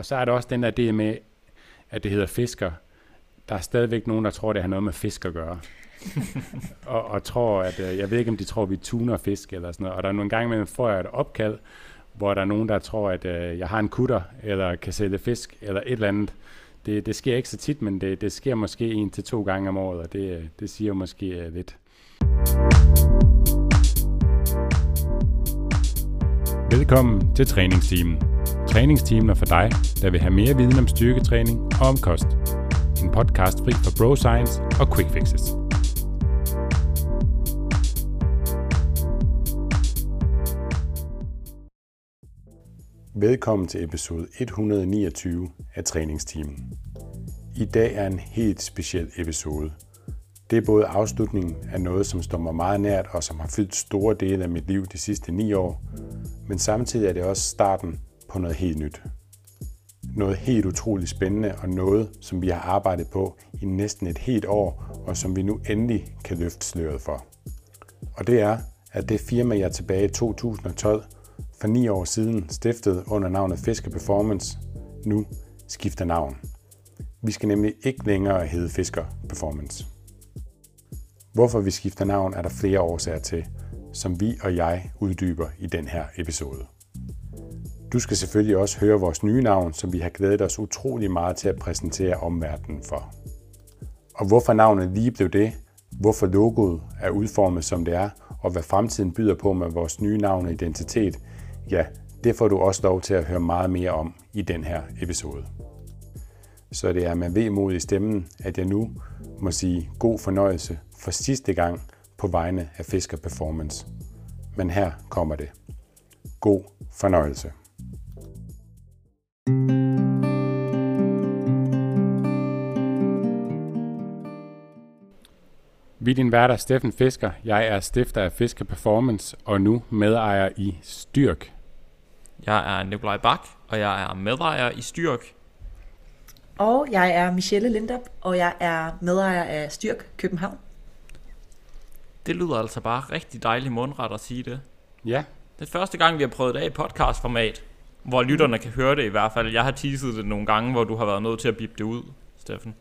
Og så er der også den der del med, at det hedder fisker. Der er stadigvæk nogen, der tror, det har noget med fisk at gøre. og, og tror, at, øh, jeg ved ikke, om de tror, vi tuner fisk eller sådan noget. Og der er nogle gange imellem, får jeg et opkald, hvor der er nogen, der tror, at øh, jeg har en kutter, eller kan sælge fisk, eller et eller andet. Det, det sker ikke så tit, men det, det sker måske en til to gange om året, og det, det siger måske lidt. Velkommen til træningsteamen. Træningsteamen er for dig, der vil have mere viden om styrketræning og om kost. En podcast fri for bro science og quick fixes. Velkommen til episode 129 af Træningsteamen. I dag er en helt speciel episode. Det er både afslutningen af noget, som står mig meget nært og som har fyldt store dele af mit liv de sidste ni år, men samtidig er det også starten på noget helt nyt. Noget helt utroligt spændende og noget, som vi har arbejdet på i næsten et helt år, og som vi nu endelig kan løfte sløret for. Og det er, at det firma, jeg tilbage i 2012 for ni år siden stiftede under navnet Fisker Performance, nu skifter navn. Vi skal nemlig ikke længere hedde Fisker Performance. Hvorfor vi skifter navn er der flere årsager til, som vi og jeg uddyber i den her episode. Du skal selvfølgelig også høre vores nye navn, som vi har glædet os utrolig meget til at præsentere omverdenen for. Og hvorfor navnet lige blev det, hvorfor logoet er udformet som det er, og hvad fremtiden byder på med vores nye navn og identitet, ja, det får du også lov til at høre meget mere om i den her episode. Så det er med vemod i stemmen, at jeg nu må sige god fornøjelse for sidste gang på vegne af Fisker Performance. Men her kommer det. God fornøjelse. Vi er din værter Steffen Fisker. Jeg er stifter af Fisker Performance og nu medejer i Styrk. Jeg er Nikolaj Bak, og jeg er medejer i Styrk. Og jeg er Michelle Lindop, og jeg er medejer af Styrk København. Det lyder altså bare rigtig dejligt mundret at sige det. Ja. Det er første gang, vi har prøvet det af i podcastformat, hvor lytterne kan høre det i hvert fald. Jeg har teaset det nogle gange, hvor du har været nødt til at bippe det ud, Steffen.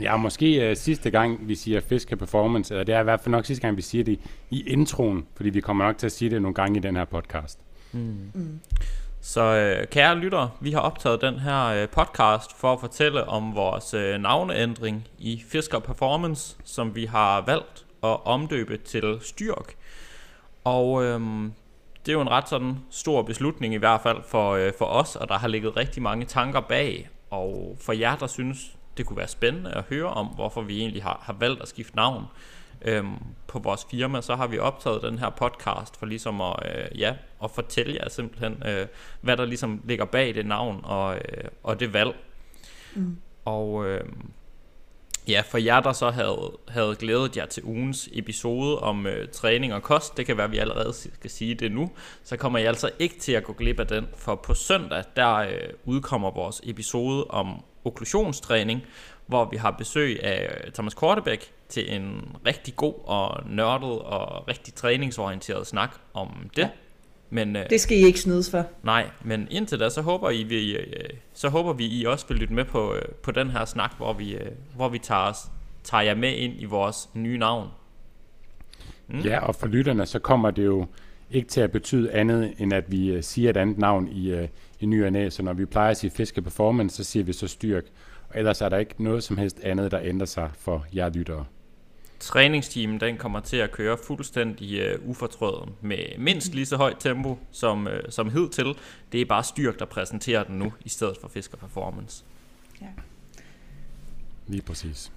Ja, måske uh, sidste gang, vi siger fiske performance, eller det er i hvert fald nok sidste gang, vi siger det i introen, fordi vi kommer nok til at sige det nogle gange i den her podcast. Mm. Mm. Så øh, kære lytter, vi har optaget den her øh, podcast for at fortælle om vores øh, navneændring i Fisker Performance, som vi har valgt at omdøbe til Styrk. Og øh, det er jo en ret sådan stor beslutning i hvert fald for, øh, for os, og der har ligget rigtig mange tanker bag. Og for jer, der synes, det kunne være spændende at høre om, hvorfor vi egentlig har, har valgt at skifte navn øhm, på vores firma, så har vi optaget den her podcast for ligesom at, øh, ja, at fortælle jer simpelthen, øh, hvad der ligesom ligger bag det navn og, øh, og det valg. Mm. Og øh, ja, for jer der så havde, havde glædet jer til ugens episode om øh, træning og kost, det kan være, at vi allerede skal sige det nu, så kommer jeg altså ikke til at gå glip af den, for på søndag, der øh, udkommer vores episode om okklusionstræning, hvor vi har besøg af øh, Thomas Kortebæk til en rigtig god og nørdet og rigtig træningsorienteret snak om det. Ja. Men, øh, det skal I ikke snydes for. Nej, men indtil da, så håber, I, vi, øh, så håber vi, I også vil lytte med på, øh, på den her snak, hvor vi, øh, hvor vi tager, os, tager jer med ind i vores nye navn. Mm. Ja, og for lytterne, så kommer det jo ikke til at betyde andet, end at vi øh, siger et andet navn i, øh, i ny og næ. Så når vi plejer at sige fiske performance, så siger vi så styrk. Og ellers er der ikke noget som helst andet, der ændrer sig for jer lyttere. Træningsteamen den kommer til at køre fuldstændig uh, ufortrøden med mindst lige så højt tempo som, uh, som hidtil. Det er bare Styrk, der præsenterer den nu, i stedet for Fisker Performance. Ja. Lige præcis.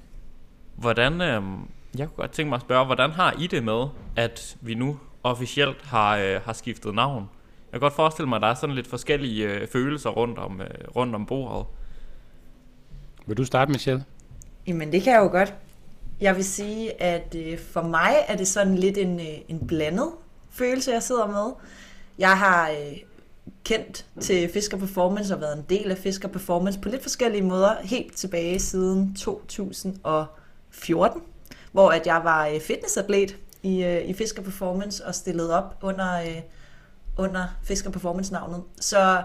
Hvordan, uh, jeg kunne godt tænke mig at spørge, hvordan har I det med, at vi nu officielt har, uh, har skiftet navn? Jeg kan godt forestille mig, at der er sådan lidt forskellige uh, følelser rundt om, uh, rundt om bordet. Vil du starte, Michelle? Jamen, det kan jeg jo godt. Jeg vil sige, at øh, for mig er det sådan lidt en, øh, en blandet følelse, jeg sidder med. Jeg har øh, kendt til Fisker Performance og været en del af Fisker Performance på lidt forskellige måder, helt tilbage siden 2014, hvor at jeg var øh, fitnessatlet i, øh, i Fisker Performance og stillede op under, øh, under Fisker Performance-navnet. Så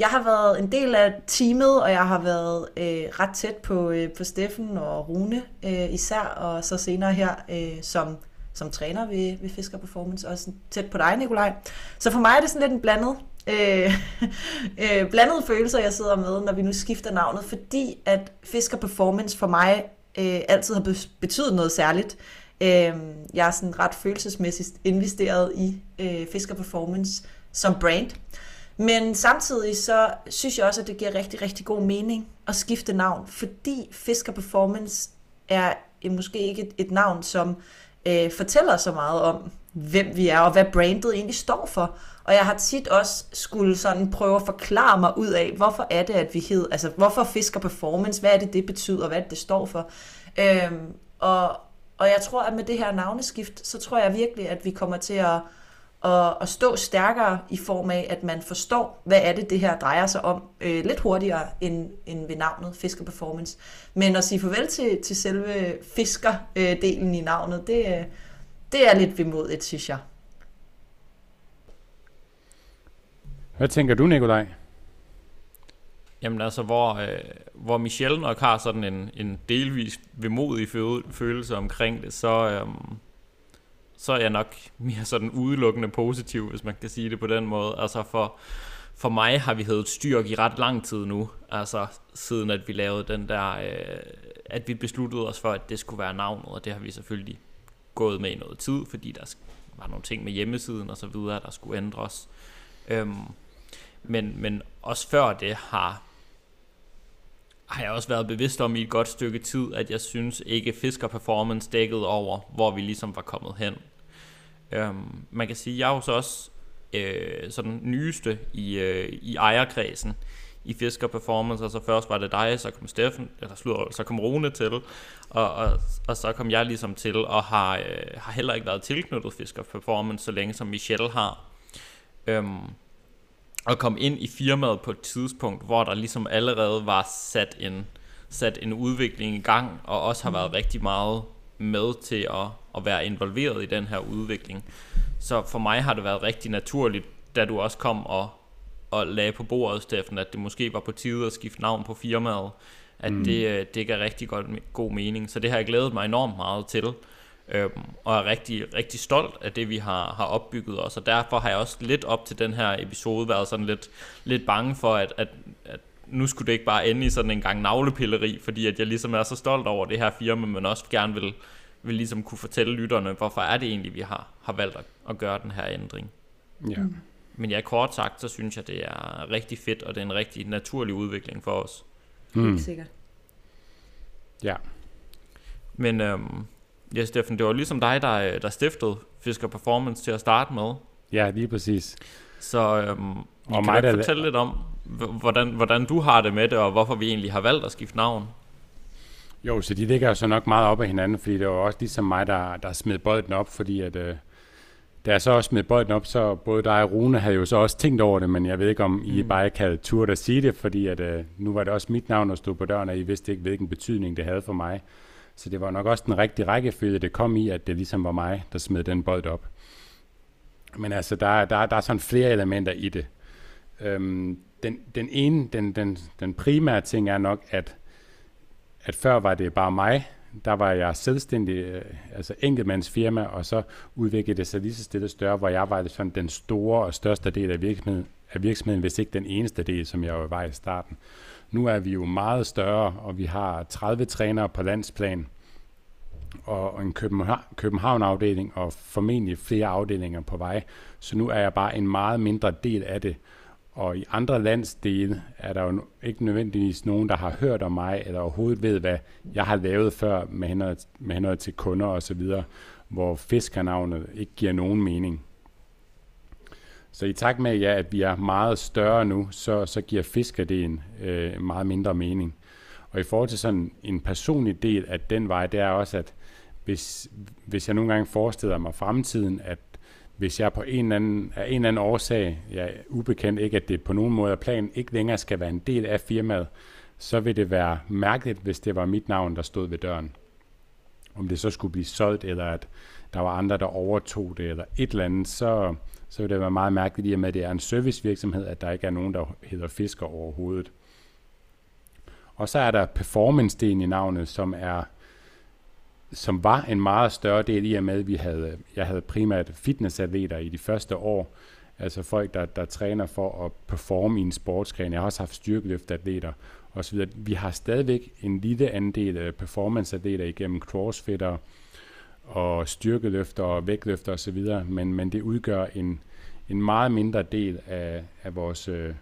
jeg har været en del af teamet, og jeg har været øh, ret tæt på, øh, på Steffen og Rune øh, især, og så senere her øh, som, som træner ved, ved Fisker Performance, også tæt på dig, Nikolaj. Så for mig er det sådan lidt en blandet, øh, øh, blandede følelser, jeg sidder med, når vi nu skifter navnet, fordi at Fisker Performance for mig øh, altid har betydet noget særligt. Øh, jeg er sådan ret følelsesmæssigt investeret i øh, Fisker Performance som brand. Men samtidig så synes jeg også, at det giver rigtig, rigtig god mening at skifte navn, fordi Fisker Performance er øh, måske ikke et, et navn, som øh, fortæller så meget om, hvem vi er, og hvad brandet egentlig står for. Og jeg har tit også skulle sådan prøve at forklare mig ud af, hvorfor er det, at vi hed, altså hvorfor Fisker Performance, hvad er det, det betyder, hvad det, det står for. Øhm, og, og jeg tror, at med det her navneskift, så tror jeg virkelig, at vi kommer til at og, og stå stærkere i form af, at man forstår, hvad er det, det her drejer sig om, øh, lidt hurtigere end, end ved navnet Fisker Performance. Men at sige farvel til, til selve fisker-delen i navnet, det, det er lidt vemodigt, synes jeg. Hvad tænker du, Nikolaj? Jamen altså, hvor, øh, hvor Michelle nok har sådan en, en delvis vemodig følelse omkring det, så, øh, så er jeg nok mere sådan udelukkende positiv, hvis man kan sige det på den måde. Altså for, for mig har vi heddet styrk i ret lang tid nu, altså siden at vi lavede den der, øh, at vi besluttede os for, at det skulle være navnet, og det har vi selvfølgelig gået med i noget tid, fordi der var nogle ting med hjemmesiden og så videre, der skulle ændres. Øhm, men, men også før det har har jeg også været bevidst om i et godt stykke tid, at jeg synes ikke Fisker Performance dækkede over, hvor vi ligesom var kommet hen. Øhm, man kan sige, at jeg er jo så også øh, sådan nyeste i, øh, i ejerkredsen i Fisker Performance, altså først var det dig, så kom Steffen, eller slutter, så kom Rune til, og, og, og så kom jeg ligesom til, og har, øh, har heller ikke været tilknyttet Fisker Performance, så længe som Michelle har. Øhm, og kom ind i firmaet på et tidspunkt, hvor der ligesom allerede var sat en, sat en udvikling i gang, og også har været rigtig meget med til at, at være involveret i den her udvikling. Så for mig har det været rigtig naturligt, da du også kom og, og lagde på bordet, Steffen, at det måske var på tide at skifte navn på firmaet, at mm. det, øh, det gav rigtig godt, god mening. Så det har jeg glædet mig enormt meget til, øhm, og er rigtig, rigtig stolt af det, vi har, har opbygget os. Og derfor har jeg også lidt op til den her episode været sådan lidt, lidt bange for, at, at, at nu skulle det ikke bare ende i sådan en gang navlepilleri, fordi at jeg ligesom er så stolt over det her firma, men også gerne vil, vil ligesom kunne fortælle lytterne, hvorfor er det egentlig, vi har, har valgt at, at gøre den her ændring. Ja. Mm. Men ja, kort sagt, så synes jeg, det er rigtig fedt, og det er en rigtig naturlig udvikling for os. Mm. Helt sikkert. Ja. Men øhm, ja, Steffen, det var ligesom dig, der, der stiftede Fisker Performance til at starte med. Ja, lige præcis. Så øhm, I og kan mig, der fortælle lidt om, hvordan, hvordan du har det med det, og hvorfor vi egentlig har valgt at skifte navn. Jo, så de ligger jo så nok meget op af hinanden, fordi det var også ligesom mig, der, der smed bolden op, fordi at, øh, da jeg så også smed bolden op, så både dig og Rune havde jo så også tænkt over det, men jeg ved ikke, om I mm. bare ikke havde turt at sige det, fordi at, øh, nu var det også mit navn, der stod på døren, og I vidste ikke, hvilken betydning det havde for mig. Så det var nok også den rigtige rækkefølge, det kom i, at det ligesom var mig, der smed den bold op. Men altså, der, der, der er sådan flere elementer i det. Øhm, den, den ene, den, den, den primære ting er nok, at, at før var det bare mig, der var jeg selvstændig, øh, altså enkeltmandsfirma, og så udviklede det sig lige så stille større, hvor jeg var sådan den store og største del af virksomheden, af virksomheden, hvis ikke den eneste del, som jeg var i starten. Nu er vi jo meget større, og vi har 30 trænere på landsplan, og en København-afdeling, og formentlig flere afdelinger på vej. Så nu er jeg bare en meget mindre del af det. Og i andre landsdele er der jo ikke nødvendigvis nogen, der har hørt om mig, eller overhovedet ved, hvad jeg har lavet før med henhold, med henhold til kunder osv., hvor fiskernavnet ikke giver nogen mening. Så i takt med, ja, at vi er meget større nu, så, så giver fiskerdelen øh, meget mindre mening. Og i forhold til sådan en personlig del af den vej, det er også, at hvis, hvis jeg nogle gange forestiller mig fremtiden, at hvis jeg på en eller anden, af en eller anden årsag, jeg er ubekendt ikke, at det på nogen måde er planen ikke længere skal være en del af firmaet, så vil det være mærkeligt, hvis det var mit navn, der stod ved døren. om det så skulle blive solgt, eller at der var andre, der overtog det, eller et eller andet, så, så vil det være meget mærkeligt i og med, at det er en servicevirksomhed, at der ikke er nogen, der hedder fisker overhovedet. Og så er der performance-delen i navnet, som er som var en meget større del i og med, at vi havde, jeg havde primært fitnessatleter i de første år, altså folk, der, der træner for at performe i en sportsgren. Jeg har også haft styrkeløftatleter osv. Vi har stadigvæk en lille andel af performanceatleter igennem crossfitter og styrkeløfter og vægtløfter osv., men, men det udgør en, en meget mindre del af, af vores øh,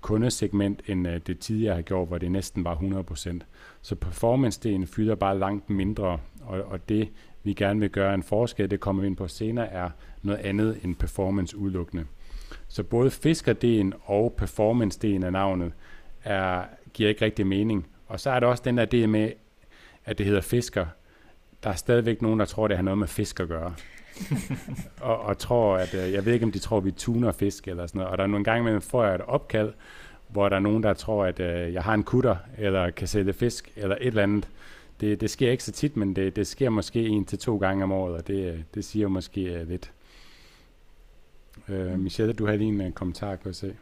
kundesegment, end øh, det tidligere har gjort, hvor det næsten var 100%. Så performance-delen fylder bare langt mindre, og, og det vi gerne vil gøre en forskel, det kommer vi ind på senere, er noget andet end performance udelukkende. Så både fiskerdelen og performance-delen af navnet er, giver ikke rigtig mening. Og så er der også den der del med, at det hedder fisker. Der er stadigvæk nogen, der tror, det har noget med fisk at gøre. og, og tror, at øh, jeg ved ikke, om de tror, vi tuner fisk eller sådan noget. Og der er nogle gange imellem, får jeg et opkald, hvor der er nogen, der tror, at øh, jeg har en kutter, eller kan sælge fisk, eller et eller andet. Det, det sker ikke så tit, men det, det sker måske en til to gange om året, og det, det siger måske uh, lidt. Uh, Michelle, du har lige en uh, kommentar, kan jeg se.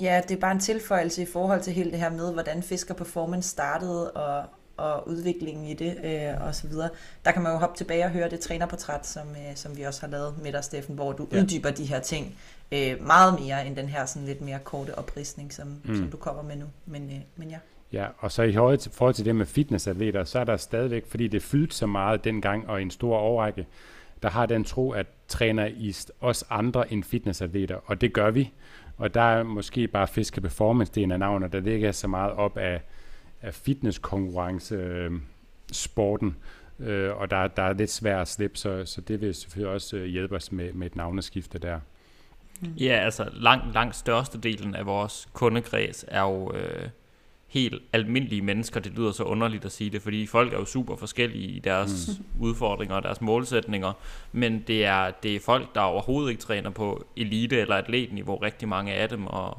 Ja, det er bare en tilføjelse i forhold til hele det her med, hvordan Fisker Performance startede, og, og udviklingen i det øh, og så videre. Der kan man jo hoppe tilbage og høre det trænerportræt, som, øh, som vi også har lavet med dig, Steffen, hvor du ja. uddyber de her ting øh, meget mere end den her sådan lidt mere korte oprisning, som, mm. som du kommer med nu. Men, øh, men ja. Ja, og så i forhold til det med fitnessatleter, så er der stadigvæk, fordi det fyldte så meget dengang og i en stor overrække, der har den tro, at træner i os andre end fitnessatleter, og det gør vi. Og der er måske bare fiske performance, det er en af navnet, der ligger så meget op af, af fitnesskonkurrence øh, sporten, øh, og der, der er lidt svært at slippe, så, så det vil selvfølgelig også øh, hjælpe os med, med et navneskifte der. Ja, altså langt, langt størstedelen af vores kundekreds er jo øh, helt almindelige mennesker. Det lyder så underligt at sige det, fordi folk er jo super forskellige i deres mm. udfordringer og deres målsætninger. Men det er, det er folk, der overhovedet ikke træner på elite- eller atletniveau, rigtig mange af dem. Og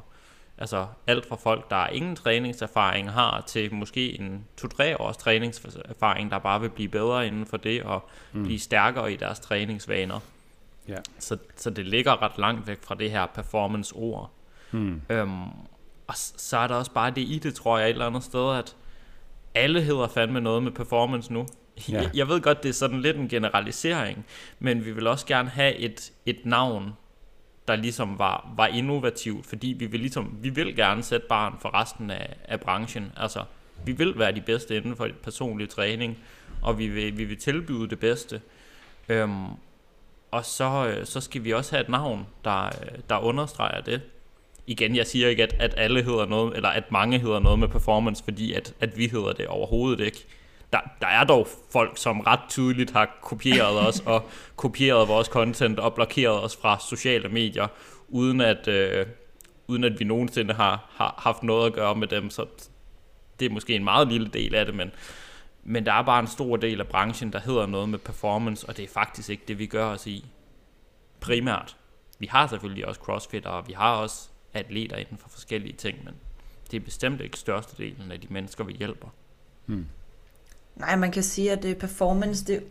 altså alt fra folk, der ingen træningserfaring har, til måske en 2-3 års træningserfaring, der bare vil blive bedre inden for det og mm. blive stærkere i deres træningsvaner. Ja. Så, så det ligger ret langt væk fra det her performance-ord. Mm. Øhm, og så er der også bare det i det, tror jeg, et eller andet sted, at alle hedder fandme noget med performance nu. Ja. Jeg ved godt, det er sådan lidt en generalisering, men vi vil også gerne have et, et navn, der ligesom var, var innovativt, fordi vi vil, ligesom, vi vil gerne sætte barn for resten af, af branchen. Altså, vi vil være de bedste inden for personlig træning, og vi vil, vi vil tilbyde det bedste. Øhm, og så, øh, så skal vi også have et navn, der, øh, der understreger det igen, jeg siger ikke, at, at alle hedder noget, eller at mange hedder noget med performance, fordi at, at vi hedder det overhovedet ikke. Der, der er dog folk, som ret tydeligt har kopieret os, og kopieret vores content, og blokeret os fra sociale medier, uden at, øh, uden at vi nogensinde har, har haft noget at gøre med dem, så det er måske en meget lille del af det, men, men der er bare en stor del af branchen, der hedder noget med performance, og det er faktisk ikke det, vi gør os i primært. Vi har selvfølgelig også crossfit, og vi har også atleter inden for forskellige ting, men det er bestemt ikke størstedelen af de mennesker, vi hjælper. Hmm. Nej, man kan sige, at det performance, det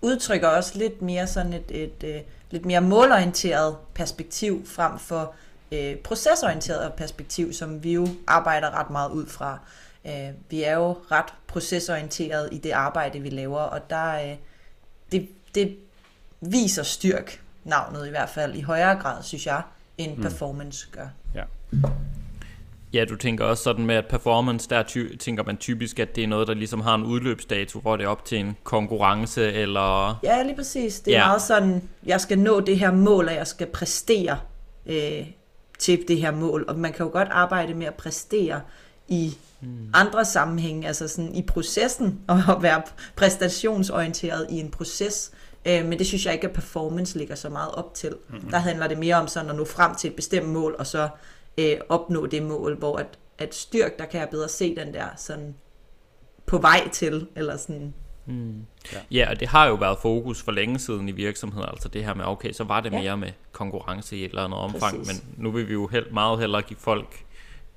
udtrykker også lidt mere sådan et, et, et øh, lidt mere målorienteret perspektiv frem for øh, procesorienteret perspektiv, som vi jo arbejder ret meget ud fra. Øh, vi er jo ret procesorienteret i det arbejde, vi laver, og der øh, det, det viser styrk navnet i hvert fald i højere grad, synes jeg, end mm. performance gør. Ja. Ja, du tænker også sådan med, at performance, der ty- tænker man typisk, at det er noget, der ligesom har en udløbsdato, hvor det er op til en konkurrence, eller... Ja, lige præcis. Det er ja. meget sådan, jeg skal nå det her mål, og jeg skal præstere øh, til det her mål. Og man kan jo godt arbejde med at præstere i mm. andre sammenhænge, altså sådan i processen, og være præstationsorienteret i en proces, Øh, men det synes jeg ikke, at performance ligger så meget op til. Mm-hmm. Der handler det mere om sådan at nå frem til et bestemt mål, og så øh, opnå det mål, hvor at, at styrk, der kan jeg bedre se den der sådan på vej til, eller sådan Mm. Ja. ja, og det har jo været fokus for længe siden i virksomheder, altså det her med, okay, så var det ja. mere med konkurrence i et eller andet omfang, Præcis. men nu vil vi jo helt, meget hellere give folk,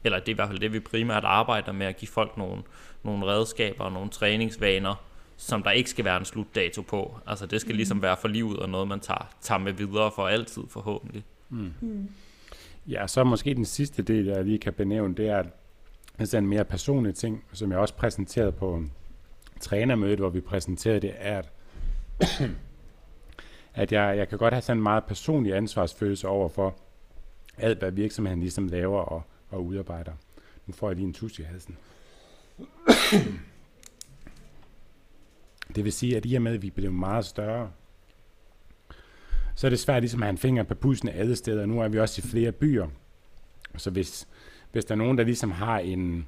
eller det er i hvert fald det, vi primært arbejder med, at give folk nogle, nogle redskaber og nogle træningsvaner, som der ikke skal være en slutdato på. Altså det skal mm. ligesom være for livet og noget, man tager, tager med videre for altid forhåbentlig. Mm. Mm. Ja, så måske den sidste del, jeg lige kan benævne, det er, det er en mere personlig ting, som jeg også præsenterede på trænermødet, hvor vi præsenterede det, er, at, at jeg, jeg kan godt have sådan en meget personlig ansvarsfølelse over for alt, hvad virksomheden ligesom laver og, og udarbejder. Nu får jeg lige en tus i halsen. Det vil sige, at i og med, at vi bliver meget større, så er det svært ligesom at have en finger på pulsen alle steder. Nu er vi også i flere byer. Så hvis, hvis der er nogen, der ligesom har en,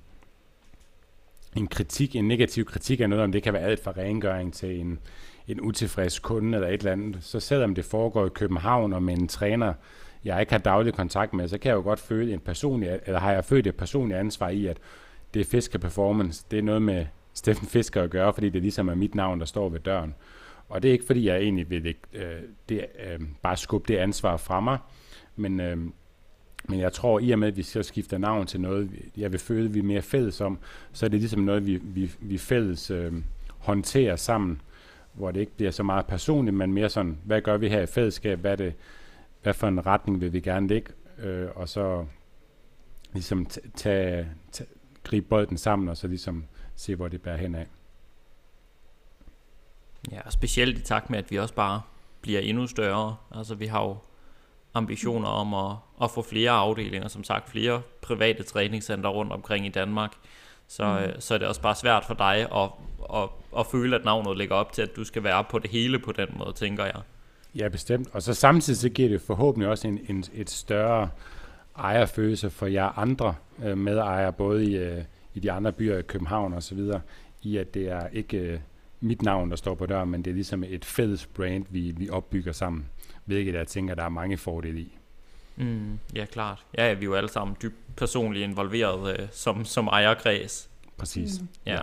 en kritik, en negativ kritik af noget, om det kan være alt fra rengøring til en, en utilfreds kunde eller et eller andet, så selvom det foregår i København og med en træner, jeg ikke har daglig kontakt med, så kan jeg jo godt føle en personlig, eller har jeg følt et personligt ansvar i, at det er Fisker Performance, det er noget med Steffen Fisker at gøre, fordi det ligesom er mit navn, der står ved døren. Og det er ikke, fordi jeg egentlig vil øh, det, øh, bare skubbe det ansvar fra mig, men, øh, men jeg tror, i og med, at vi så skifter navn til noget, jeg vil føle, at vi er mere fælles om, så er det ligesom noget, vi, vi, vi fælles øh, håndterer sammen, hvor det ikke bliver så meget personligt, men mere sådan, hvad gør vi her i fællesskab, hvad, det, hvad for en retning vil vi gerne lægge, øh, og så ligesom tage, tage, gribe bolden sammen, og så ligesom se, hvor det bærer hen af. Ja, og specielt i takt med, at vi også bare bliver endnu større. Altså vi har jo ambitioner om at, at få flere afdelinger, som sagt flere private træningscenter rundt omkring i Danmark. Så, mm. Øh, så er det også bare svært for dig at, at, at føle, at navnet ligger op til, at du skal være på det hele på den måde, tænker jeg. Ja, bestemt. Og så samtidig så giver det forhåbentlig også en, en, et større ejerfølelse for jer andre øh, medejere, både i, øh, i de andre byer i København og så videre, i at det er ikke øh, mit navn, der står på døren, men det er ligesom et fælles brand, vi, vi opbygger sammen, hvilket jeg tænker, der er mange fordele i. Mm, ja, klart. Ja, vi er jo alle sammen dybt personligt involveret øh, som, som ejerkreds. Præcis. Mm. Ja.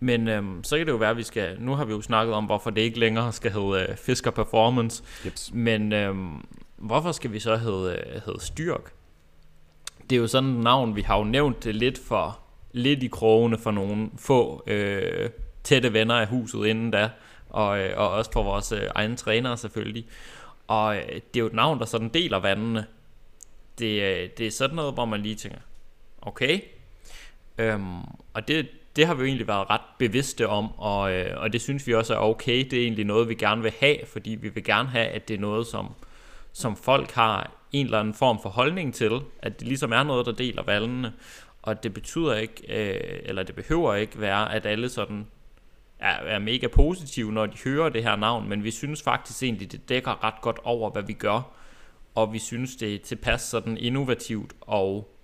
Men øhm, så kan det jo være, at vi skal... Nu har vi jo snakket om, hvorfor det ikke længere skal hedde øh, Fisker Performance. Jeps. Men øhm, hvorfor skal vi så hedde, øh, hedde Styrk? Det er jo sådan et navn, vi har jo nævnt det lidt for lidt i krogene for nogle få øh, tætte venner af huset inden da, og, øh, og også for vores øh, egne trænere selvfølgelig. Og øh, det er jo et navn, der sådan deler vandene. Det, øh, det er sådan noget, hvor man lige tænker, okay. Øhm, og det, det har vi jo egentlig været ret bevidste om, og, øh, og det synes vi også er okay. Det er egentlig noget, vi gerne vil have, fordi vi vil gerne have, at det er noget, som, som folk har en eller anden form for holdning til, at det ligesom er noget, der deler vandene. Og det betyder ikke, øh, eller det behøver ikke være, at alle sådan er, er mega positive, når de hører det her navn, men vi synes faktisk egentlig, det dækker ret godt over, hvad vi gør, og vi synes, det er tilpas sådan innovativt og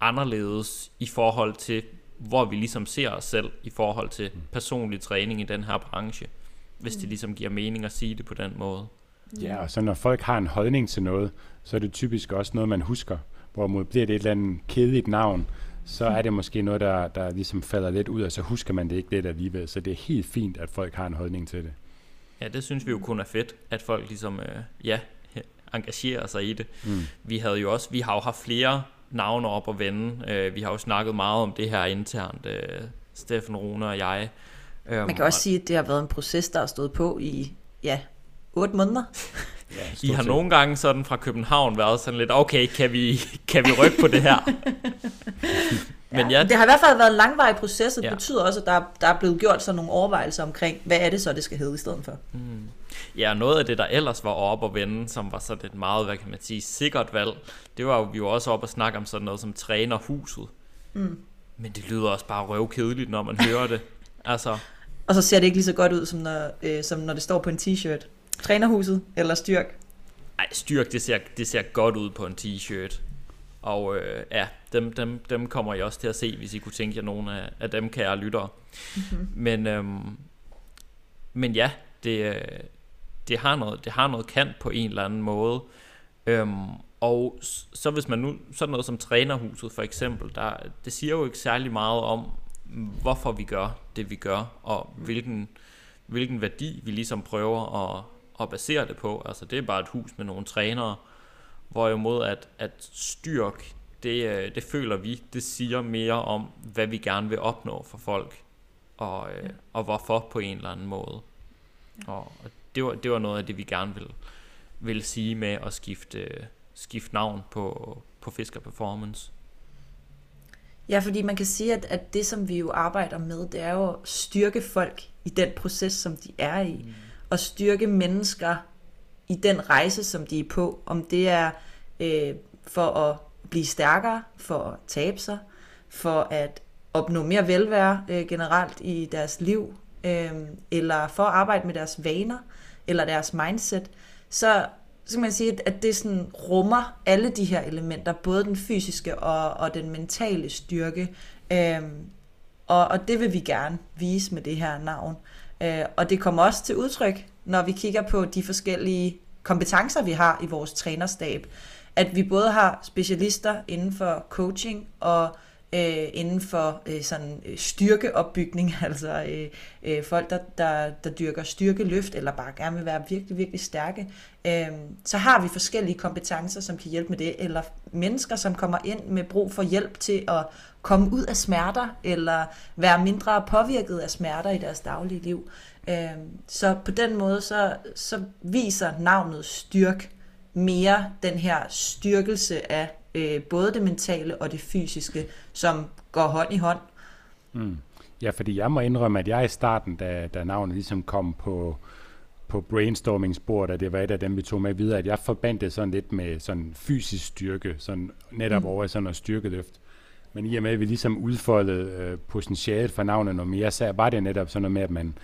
anderledes i forhold til, hvor vi ligesom ser os selv i forhold til personlig træning i den her branche, hvis det mm. ligesom giver mening at sige det på den måde. Ja, og så når folk har en holdning til noget, så er det typisk også noget, man husker. Hvorimod bliver det et eller andet kedeligt navn, så er det måske noget, der, der ligesom falder lidt ud, og så husker man det ikke lidt alligevel. Så det er helt fint, at folk har en holdning til det. Ja, det synes vi jo kun er fedt, at folk ligesom, øh, ja, engagerer sig i det. Mm. Vi havde jo også, vi har jo haft flere navne op at vende. Øh, vi har jo snakket meget om det her internt, øh, Steffen Rune og jeg. Øh, man kan også sige, at det har været en proces, der har stået på i, ja, 8 måneder. Ja, I har nogle gange sådan fra København været sådan lidt, okay, kan vi, kan vi rykke på det her? Men ja, det har i hvert fald været en langvarig proces, og det ja. betyder også, at der, der er blevet gjort sådan nogle overvejelser omkring, hvad er det så, det skal hedde i stedet for. Mm. Ja, noget af det, der ellers var op og vende, som var sådan et meget, hvad kan man sige, sikkert valg, det var jo, vi var også op og snakke om sådan noget som trænerhuset. Mm. Men det lyder også bare røvkedeligt, når man hører det. Altså. Og så ser det ikke lige så godt ud, som når, øh, som når det står på en t-shirt. Trænerhuset eller styrk? Ej, styrk, det ser, det ser godt ud på en t-shirt. Og øh, ja, dem, dem, dem kommer jeg også til at se, hvis I kunne tænke jer nogle af, af dem, kære lyttere. Mm-hmm. Men, øhm, men ja, det, øh, det, har noget, det har noget kant på en eller anden måde. Øhm, og så hvis man nu, sådan noget som trænerhuset for eksempel, der, det siger jo ikke særlig meget om, hvorfor vi gør det, vi gør, og hvilken, hvilken værdi vi ligesom prøver at, at basere det på. Altså det er bare et hus med nogle trænere, hvorimod at, at styrk, det, øh, det føler vi, det siger mere om, hvad vi gerne vil opnå for folk. og, øh, og hvorfor på en eller anden måde. Og, og det, var, det var noget af det, vi gerne ville, ville sige med at skifte, skifte navn på, på Fisker Performance. Ja, fordi man kan sige, at, at det, som vi jo arbejder med, det er jo at styrke folk i den proces, som de er i. Mm at styrke mennesker i den rejse, som de er på. Om det er øh, for at blive stærkere, for at tabe sig, for at opnå mere velvære øh, generelt i deres liv, øh, eller for at arbejde med deres vaner, eller deres mindset, så, så kan man sige, at det sådan rummer alle de her elementer, både den fysiske og, og den mentale styrke, øh, og, og det vil vi gerne vise med det her navn. Øh, og det kommer også til udtryk, når vi kigger på de forskellige kompetencer, vi har i vores trænerstab. At vi både har specialister inden for coaching og øh, inden for øh, sådan øh, styrkeopbygning, altså øh, øh, folk, der, der, der dyrker styrkeløft, eller bare gerne vil være virkelig, virkelig stærke, øh, så har vi forskellige kompetencer, som kan hjælpe med det, eller mennesker, som kommer ind med brug for hjælp til at komme ud af smerter, eller være mindre påvirket af smerter i deres daglige liv. Øh, så på den måde, så, så viser navnet styrk mere den her styrkelse af øh, både det mentale og det fysiske, som går hånd i hånd. Mm. Ja, fordi jeg må indrømme, at jeg i starten, da, da navnet ligesom kom på, på brainstormingsbordet, at det var et af dem, vi tog med videre, at jeg forbandt det sådan lidt med sådan fysisk styrke, sådan netop mm. over sådan noget styrkeløft. Men i og med, at vi ligesom udfoldede øh, potentialet for navnet noget mere, så var det netop sådan noget med, at man,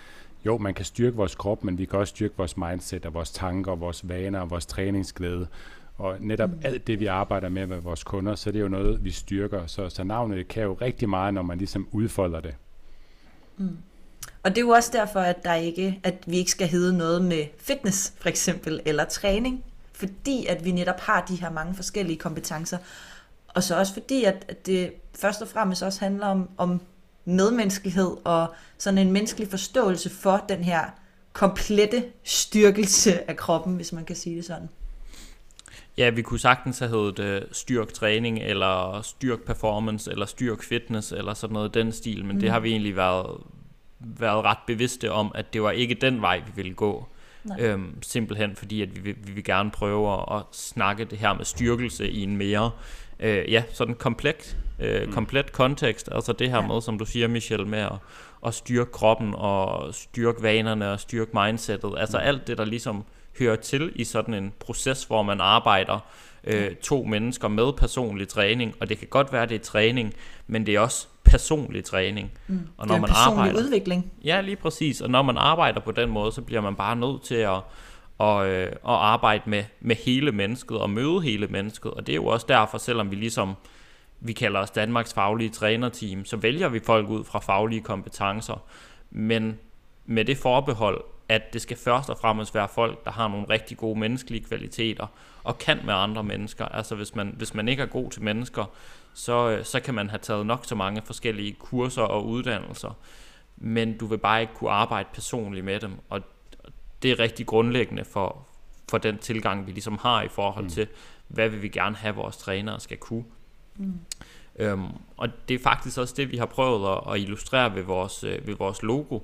jo, man kan styrke vores krop, men vi kan også styrke vores mindset og vores tanker, vores vaner og vores træningsglæde. Og netop mm. alt det, vi arbejder med med vores kunder, så det er jo noget, vi styrker. Så, så navnet kan jo rigtig meget, når man ligesom udfolder det. Mm. Og det er jo også derfor, at, der ikke, at vi ikke skal hedde noget med fitness, for eksempel, eller træning. Fordi at vi netop har de her mange forskellige kompetencer. Og så også fordi, at, at det først og fremmest også handler om, om medmenneskelighed og sådan en menneskelig forståelse for den her komplette styrkelse af kroppen, hvis man kan sige det sådan. Ja, vi kunne sagtens have heddet uh, styrk træning, eller styrk performance, eller styrk fitness, eller sådan noget den stil, men mm. det har vi egentlig været, været ret bevidste om, at det var ikke den vej, vi ville gå. Øhm, simpelthen fordi, at vi, vi vil gerne prøve at, at snakke det her med styrkelse i en mere, øh, ja, sådan komplet, øh, mm. komplet kontekst. Altså det her ja. med, som du siger, Michelle, med at, at styrke kroppen, og styrke vanerne, og styrke mindsetet. Altså mm. alt det, der ligesom hører til i sådan en proces, hvor man arbejder øh, to mennesker med personlig træning, og det kan godt være, det er træning, men det er også personlig træning. Mm. Og når det er man personlig arbejder, udvikling. Ja, lige præcis. Og når man arbejder på den måde, så bliver man bare nødt til at, og, øh, at arbejde med, med hele mennesket og møde hele mennesket. Og det er jo også derfor, selvom vi ligesom vi kalder os Danmarks faglige trænerteam, så vælger vi folk ud fra faglige kompetencer. Men med det forbehold, at det skal først og fremmest være folk, der har nogle rigtig gode menneskelige kvaliteter, og kan med andre mennesker. Altså hvis man, hvis man ikke er god til mennesker, så, øh, så kan man have taget nok så mange forskellige kurser og uddannelser, men du vil bare ikke kunne arbejde personligt med dem, og det er rigtig grundlæggende for, for den tilgang, vi ligesom har i forhold mm. til, hvad vil vi gerne have, vores trænere skal kunne. Mm. Øhm, og det er faktisk også det, vi har prøvet at, at illustrere ved vores, øh, ved vores logo.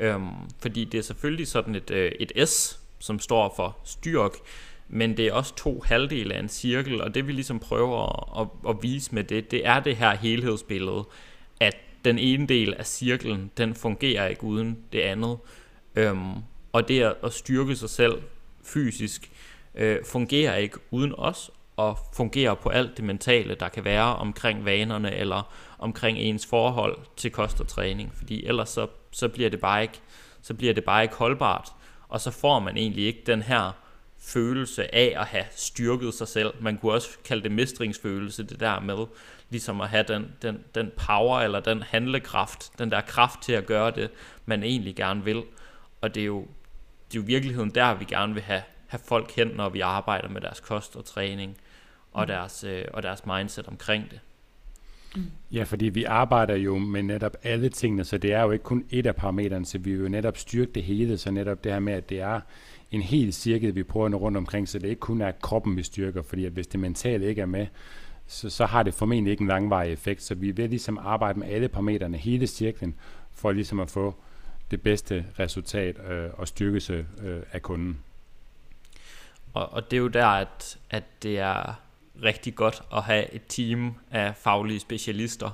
Øhm, fordi det er selvfølgelig sådan et, øh, et S, som står for styrk, men det er også to halvdele af en cirkel, og det vi ligesom prøver at, at, at vise med det, det er det her helhedsbillede, at den ene del af cirklen, den fungerer ikke uden det andet. Øhm, og det at styrke sig selv fysisk, øh, fungerer ikke uden os, og fungerer på alt det mentale, der kan være omkring vanerne, eller omkring ens forhold til kost og træning, fordi ellers så, så bliver det bare ikke så bliver det bare ikke holdbart, og så får man egentlig ikke den her følelse af at have styrket sig selv. Man kunne også kalde det mestringsfølelse, det der med ligesom at have den, den, den power eller den handlekraft, den der kraft til at gøre det, man egentlig gerne vil. Og det er jo, det er jo virkeligheden der, vi gerne vil have, have folk hen, når vi arbejder med deres kost og træning og deres, øh, og deres mindset omkring det. Ja, fordi vi arbejder jo med netop alle tingene, så det er jo ikke kun et af parametrene, så vi vil jo netop styrke det hele, så netop det her med, at det er en hel cirkel, vi prøver rundt omkring, så det ikke kun er kroppen, vi styrker, fordi at hvis det mentale ikke er med, så, så har det formentlig ikke en langvarig effekt. Så vi vil ligesom arbejde med alle parametrene, hele cirklen, for ligesom at få det bedste resultat øh, og styrkelse øh, af kunden. Og, og det er jo der, at, at det er rigtig godt at have et team af faglige specialister.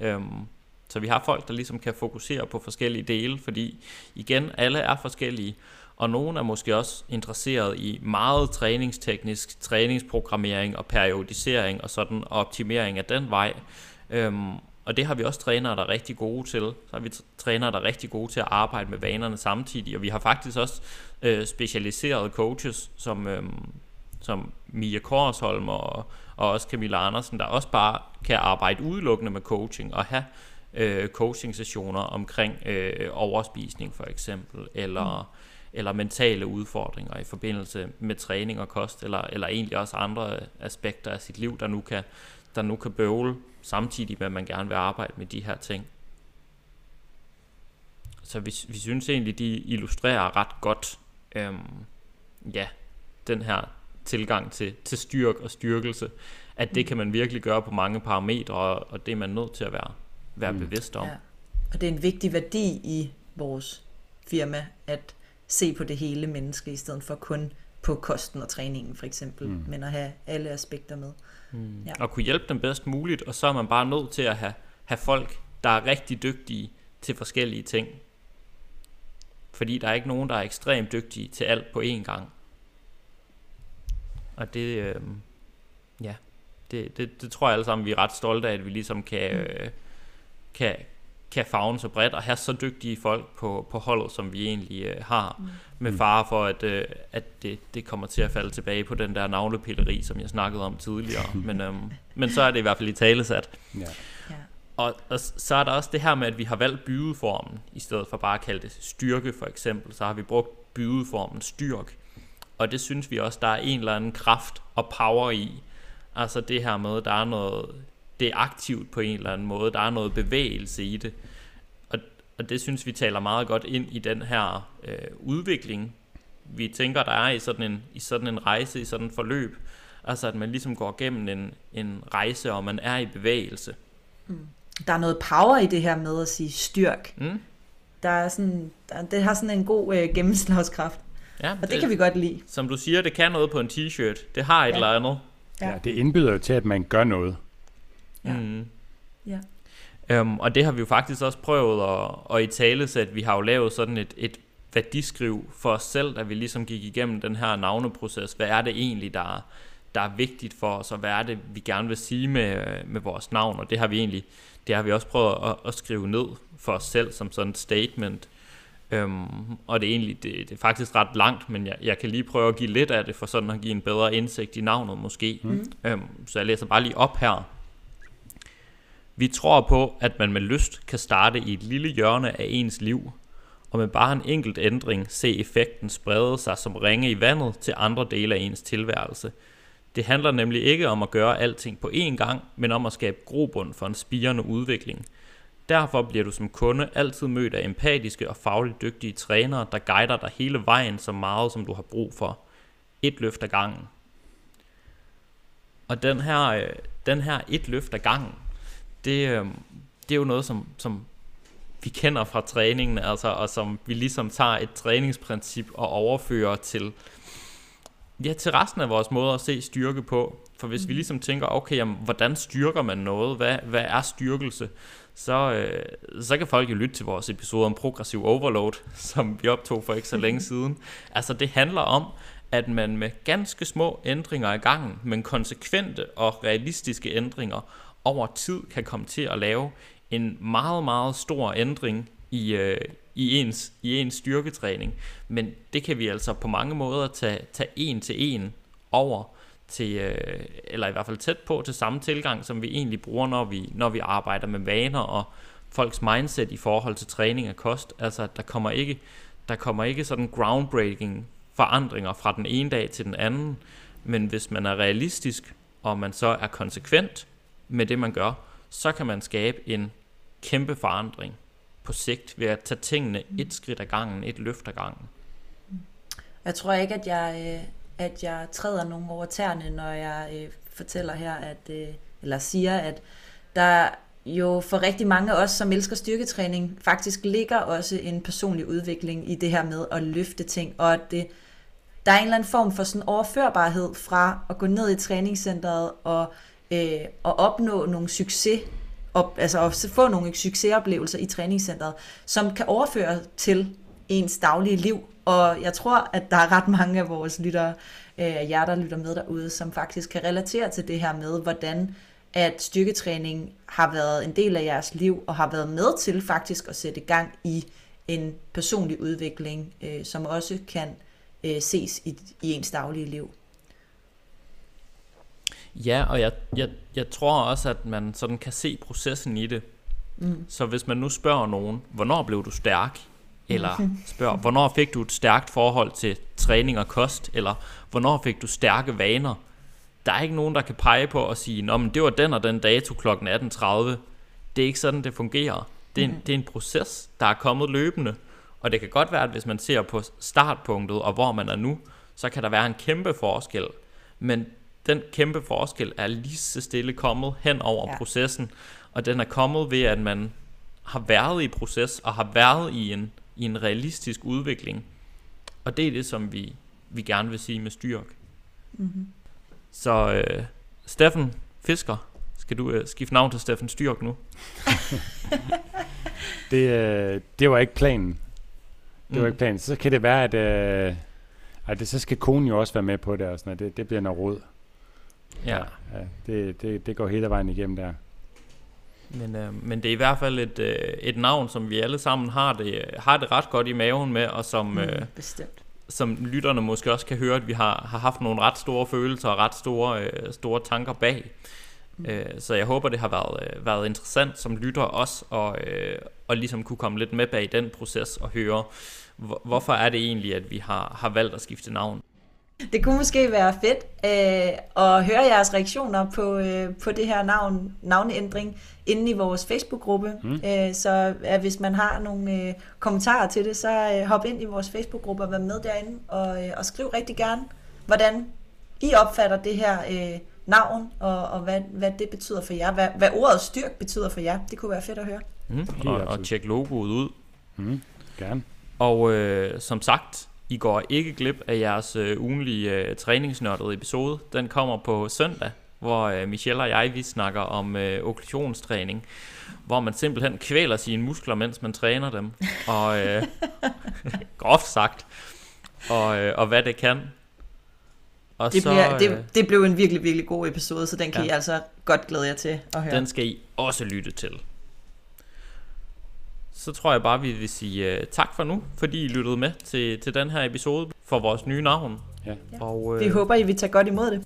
Øhm, så vi har folk, der ligesom kan fokusere på forskellige dele, fordi igen, alle er forskellige, og nogen er måske også interesseret i meget træningsteknisk træningsprogrammering og periodisering og sådan og optimering af den vej. Øhm, og det har vi også trænere, der er rigtig gode til. Så har vi trænere, der er rigtig gode til at arbejde med vanerne samtidig. Og vi har faktisk også øh, specialiserede coaches, som, øh, som Mia Korsholm og, og også Camilla Andersen, der også bare kan arbejde udelukkende med coaching og have øh, coaching-sessioner omkring øh, overspisning for eksempel, eller, mm. eller mentale udfordringer i forbindelse med træning og kost, eller, eller egentlig også andre aspekter af sit liv, der nu kan, der nu kan bøvle, samtidig med at man gerne vil arbejde med de her ting. Så vi, vi synes egentlig, de illustrerer ret godt, øhm, ja, den her tilgang til, til styrk og styrkelse, at det mm. kan man virkelig gøre på mange parametre, og, og det er man nødt til at være, være mm. bevidst om. Ja. Og det er en vigtig værdi i vores firma, at se på det hele menneske, i stedet for kun på kosten og træningen for eksempel, mm. men at have alle aspekter med. Mm. Ja. Og kunne hjælpe dem bedst muligt, og så er man bare nødt til at have, have folk, der er rigtig dygtige til forskellige ting. Fordi der er ikke nogen, der er ekstremt dygtige til alt på én gang. Og det, øh, ja, det, det, det tror jeg alle sammen, vi er ret stolte af, at vi ligesom kan, mm. øh, kan, kan fagne så bredt og have så dygtige folk på, på holdet, som vi egentlig øh, har, mm. med fare for, at, øh, at det, det kommer til at falde tilbage på den der navlepilleri, som jeg snakkede om tidligere. men, øh, men så er det i hvert fald i talesat. Ja. ja. Og, og så er der også det her med, at vi har valgt bydeformen, i stedet for bare at kalde det styrke for eksempel, så har vi brugt bydeformen styrk. Og det synes vi også, der er en eller anden kraft og power i. Altså det her med, der er noget, det er aktivt på en eller anden måde, der er noget bevægelse i det. Og, og det synes vi taler meget godt ind i den her øh, udvikling, vi tænker, der er i sådan, en, i sådan en rejse, i sådan en forløb. Altså at man ligesom går gennem en, en rejse, og man er i bevægelse. Mm. Der er noget power i det her med at sige styrk. Mm. Der er sådan, der, det har sådan en god øh, gennemslagskraft. Ja, og det, det kan vi godt lide. Som du siger, det kan noget på en t-shirt. Det har et ja. eller andet. Ja. ja, det indbyder jo til, at man gør noget. Ja. Mm. ja. Um, og det har vi jo faktisk også prøvet at, at i tale at vi har jo lavet sådan et, et værdiskriv for os selv, da vi ligesom gik igennem den her navneproces. Hvad er det egentlig, der, der er vigtigt for os, og hvad er det, vi gerne vil sige med, med vores navn? Og det har vi egentlig, det har vi også prøvet at, at skrive ned for os selv som sådan et statement. Øhm, og det er egentlig det, det er faktisk ret langt, men jeg, jeg kan lige prøve at give lidt af det, for sådan at give en bedre indsigt i navnet måske. Mm. Øhm, så jeg læser bare lige op her. Vi tror på, at man med lyst kan starte i et lille hjørne af ens liv, og med bare en enkelt ændring se effekten sprede sig som ringe i vandet til andre dele af ens tilværelse. Det handler nemlig ikke om at gøre alting på én gang, men om at skabe grobund for en spirende udvikling – Derfor bliver du som kunde altid mødt af empatiske og fagligt dygtige trænere, der guider dig hele vejen så meget, som du har brug for. Et løft ad gangen. Og den her, øh, den her et løft ad gangen, det, øh, det er jo noget, som, som vi kender fra træningen, altså, og som vi ligesom tager et træningsprincip og overfører til, ja, til resten af vores måde at se styrke på. For hvis vi mm. ligesom tænker, okay, jamen, hvordan styrker man noget? Hvad, hvad er styrkelse? Så, øh, så kan folk jo lytte til vores episode om progressiv overload, som vi optog for ikke så længe siden. Altså det handler om, at man med ganske små ændringer i gangen, men konsekvente og realistiske ændringer over tid kan komme til at lave en meget, meget stor ændring i, øh, i, ens, i ens styrketræning. Men det kan vi altså på mange måder tage, tage en til en over til, øh, eller i hvert fald tæt på til samme tilgang, som vi egentlig bruger, når vi, når vi arbejder med vaner og folks mindset i forhold til træning og kost. Altså, der kommer ikke, der kommer ikke sådan groundbreaking forandringer fra den ene dag til den anden, men hvis man er realistisk, og man så er konsekvent med det, man gør, så kan man skabe en kæmpe forandring på sigt ved at tage tingene et skridt ad gangen, et løft ad gangen. Jeg tror ikke, at jeg øh, at jeg træder nogen over tæerne, når jeg øh, fortæller her, at, øh, eller siger, at der jo for rigtig mange af os, som elsker styrketræning, faktisk ligger også en personlig udvikling i det her med at løfte ting, og at det, der er en eller anden form for sådan overførbarhed fra at gå ned i træningscenteret og, øh, og opnå nogle succes, op, altså at få nogle succesoplevelser i træningscenteret, som kan overføre til ens daglige liv. Og jeg tror, at der er ret mange af vores lyttere, øh, jer der lytter med derude, som faktisk kan relatere til det her med, hvordan at styrketræning har været en del af jeres liv, og har været med til faktisk at sætte gang i en personlig udvikling, øh, som også kan øh, ses i, i ens daglige liv. Ja, og jeg, jeg, jeg tror også, at man sådan kan se processen i det. Mm. Så hvis man nu spørger nogen, hvornår blev du stærk? Eller spørger, hvornår fik du et stærkt forhold til træning og kost? Eller hvornår fik du stærke vaner? Der er ikke nogen, der kan pege på og sige, Nå, men det var den og den dato kl. 18.30. Det er ikke sådan, det fungerer. Det er, en, det er en proces, der er kommet løbende. Og det kan godt være, at hvis man ser på startpunktet og hvor man er nu, så kan der være en kæmpe forskel. Men den kæmpe forskel er lige så stille kommet hen over ja. processen. Og den er kommet ved, at man har været i proces og har været i en, i en realistisk udvikling. Og det er det, som vi, vi gerne vil sige med styrk. Mm-hmm. Så øh, Steffen Fisker, skal du øh, skifte navn til Steffen Styrk nu? det, øh, det var ikke planen. Det var mm. ikke planen. Så kan det være, at, øh, at det, så skal konen jo også være med på det, og sådan, det, det bliver noget råd. Ja. ja det, det, det går hele vejen igennem der. Men, øh, men det er i hvert fald et, øh, et navn, som vi alle sammen har det, har det ret godt i maven med, og som, mm, øh, bestemt. som lytterne måske også kan høre, at vi har, har haft nogle ret store følelser og ret store, øh, store tanker bag. Mm. Øh, så jeg håber, det har været, øh, været interessant som lytter også, og, øh, og ligesom kunne komme lidt med bag den proces og høre, hvor, hvorfor er det egentlig, at vi har, har valgt at skifte navn. Det kunne måske være fedt øh, at høre jeres reaktioner på, øh, på det her navn, navneændring inde i vores Facebook-gruppe. Mm. Øh, så øh, hvis man har nogle øh, kommentarer til det, så øh, hop ind i vores Facebook-gruppe og vær med derinde og, øh, og skriv rigtig gerne, hvordan I opfatter det her øh, navn og, og hvad, hvad det betyder for jer. Hvad, hvad ordet styrk betyder for jer. Det kunne være fedt at høre. Mm. Og, og tjek logoet ud. Mm. Gerne. Og øh, som sagt, i går ikke glip af jeres øh, ugenlige øh, træningsnørdede episode. Den kommer på søndag, hvor øh, Michelle og jeg vi snakker om øh, okklusionstræning, hvor man simpelthen kvæler sine muskler, mens man træner dem. Og øh, groft sagt. Og, øh, og hvad det kan. Og det, så, bliver, det, øh, det blev en virkelig, virkelig god episode, så den kan ja. I altså godt glæde jer til at høre. Den skal I også lytte til så tror jeg bare, vi vil sige uh, tak for nu, fordi I lyttede med til, til den her episode for vores nye navn. Ja. Og, uh, vi håber, I vil tage godt imod det.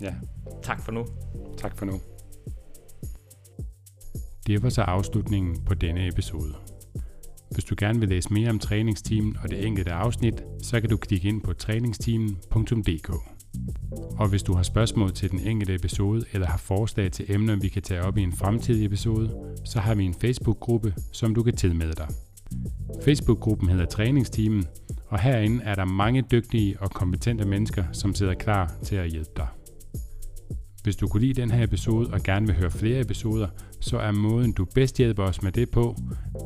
Ja. Tak for nu. Tak for nu. Det var så afslutningen på denne episode. Hvis du gerne vil læse mere om træningsteamen og det enkelte afsnit, så kan du klikke ind på træningsteamen.dk. Og hvis du har spørgsmål til den enkelte episode, eller har forslag til emner, vi kan tage op i en fremtidig episode, så har vi en Facebook-gruppe, som du kan tilmelde dig. Facebook-gruppen hedder Træningsteamen, og herinde er der mange dygtige og kompetente mennesker, som sidder klar til at hjælpe dig. Hvis du kunne lide den her episode og gerne vil høre flere episoder, så er måden du bedst hjælper os med det på,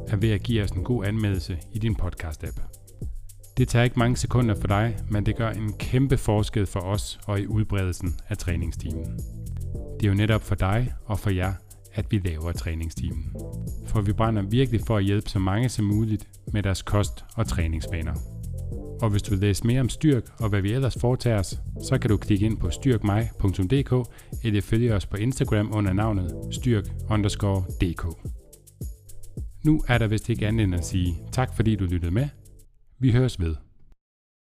er ved at give os en god anmeldelse i din podcast-app. Det tager ikke mange sekunder for dig, men det gør en kæmpe forskel for os og i udbredelsen af træningstimen. Det er jo netop for dig og for jer, at vi laver træningstimen. For vi brænder virkelig for at hjælpe så mange som muligt med deres kost- og træningsvaner. Og hvis du vil læse mere om Styrk og hvad vi ellers foretager os, så kan du klikke ind på styrkmig.dk eller følge os på Instagram under navnet styrk_dk. Nu er der vist ikke andet end at sige tak fordi du lyttede med, vi høres ved.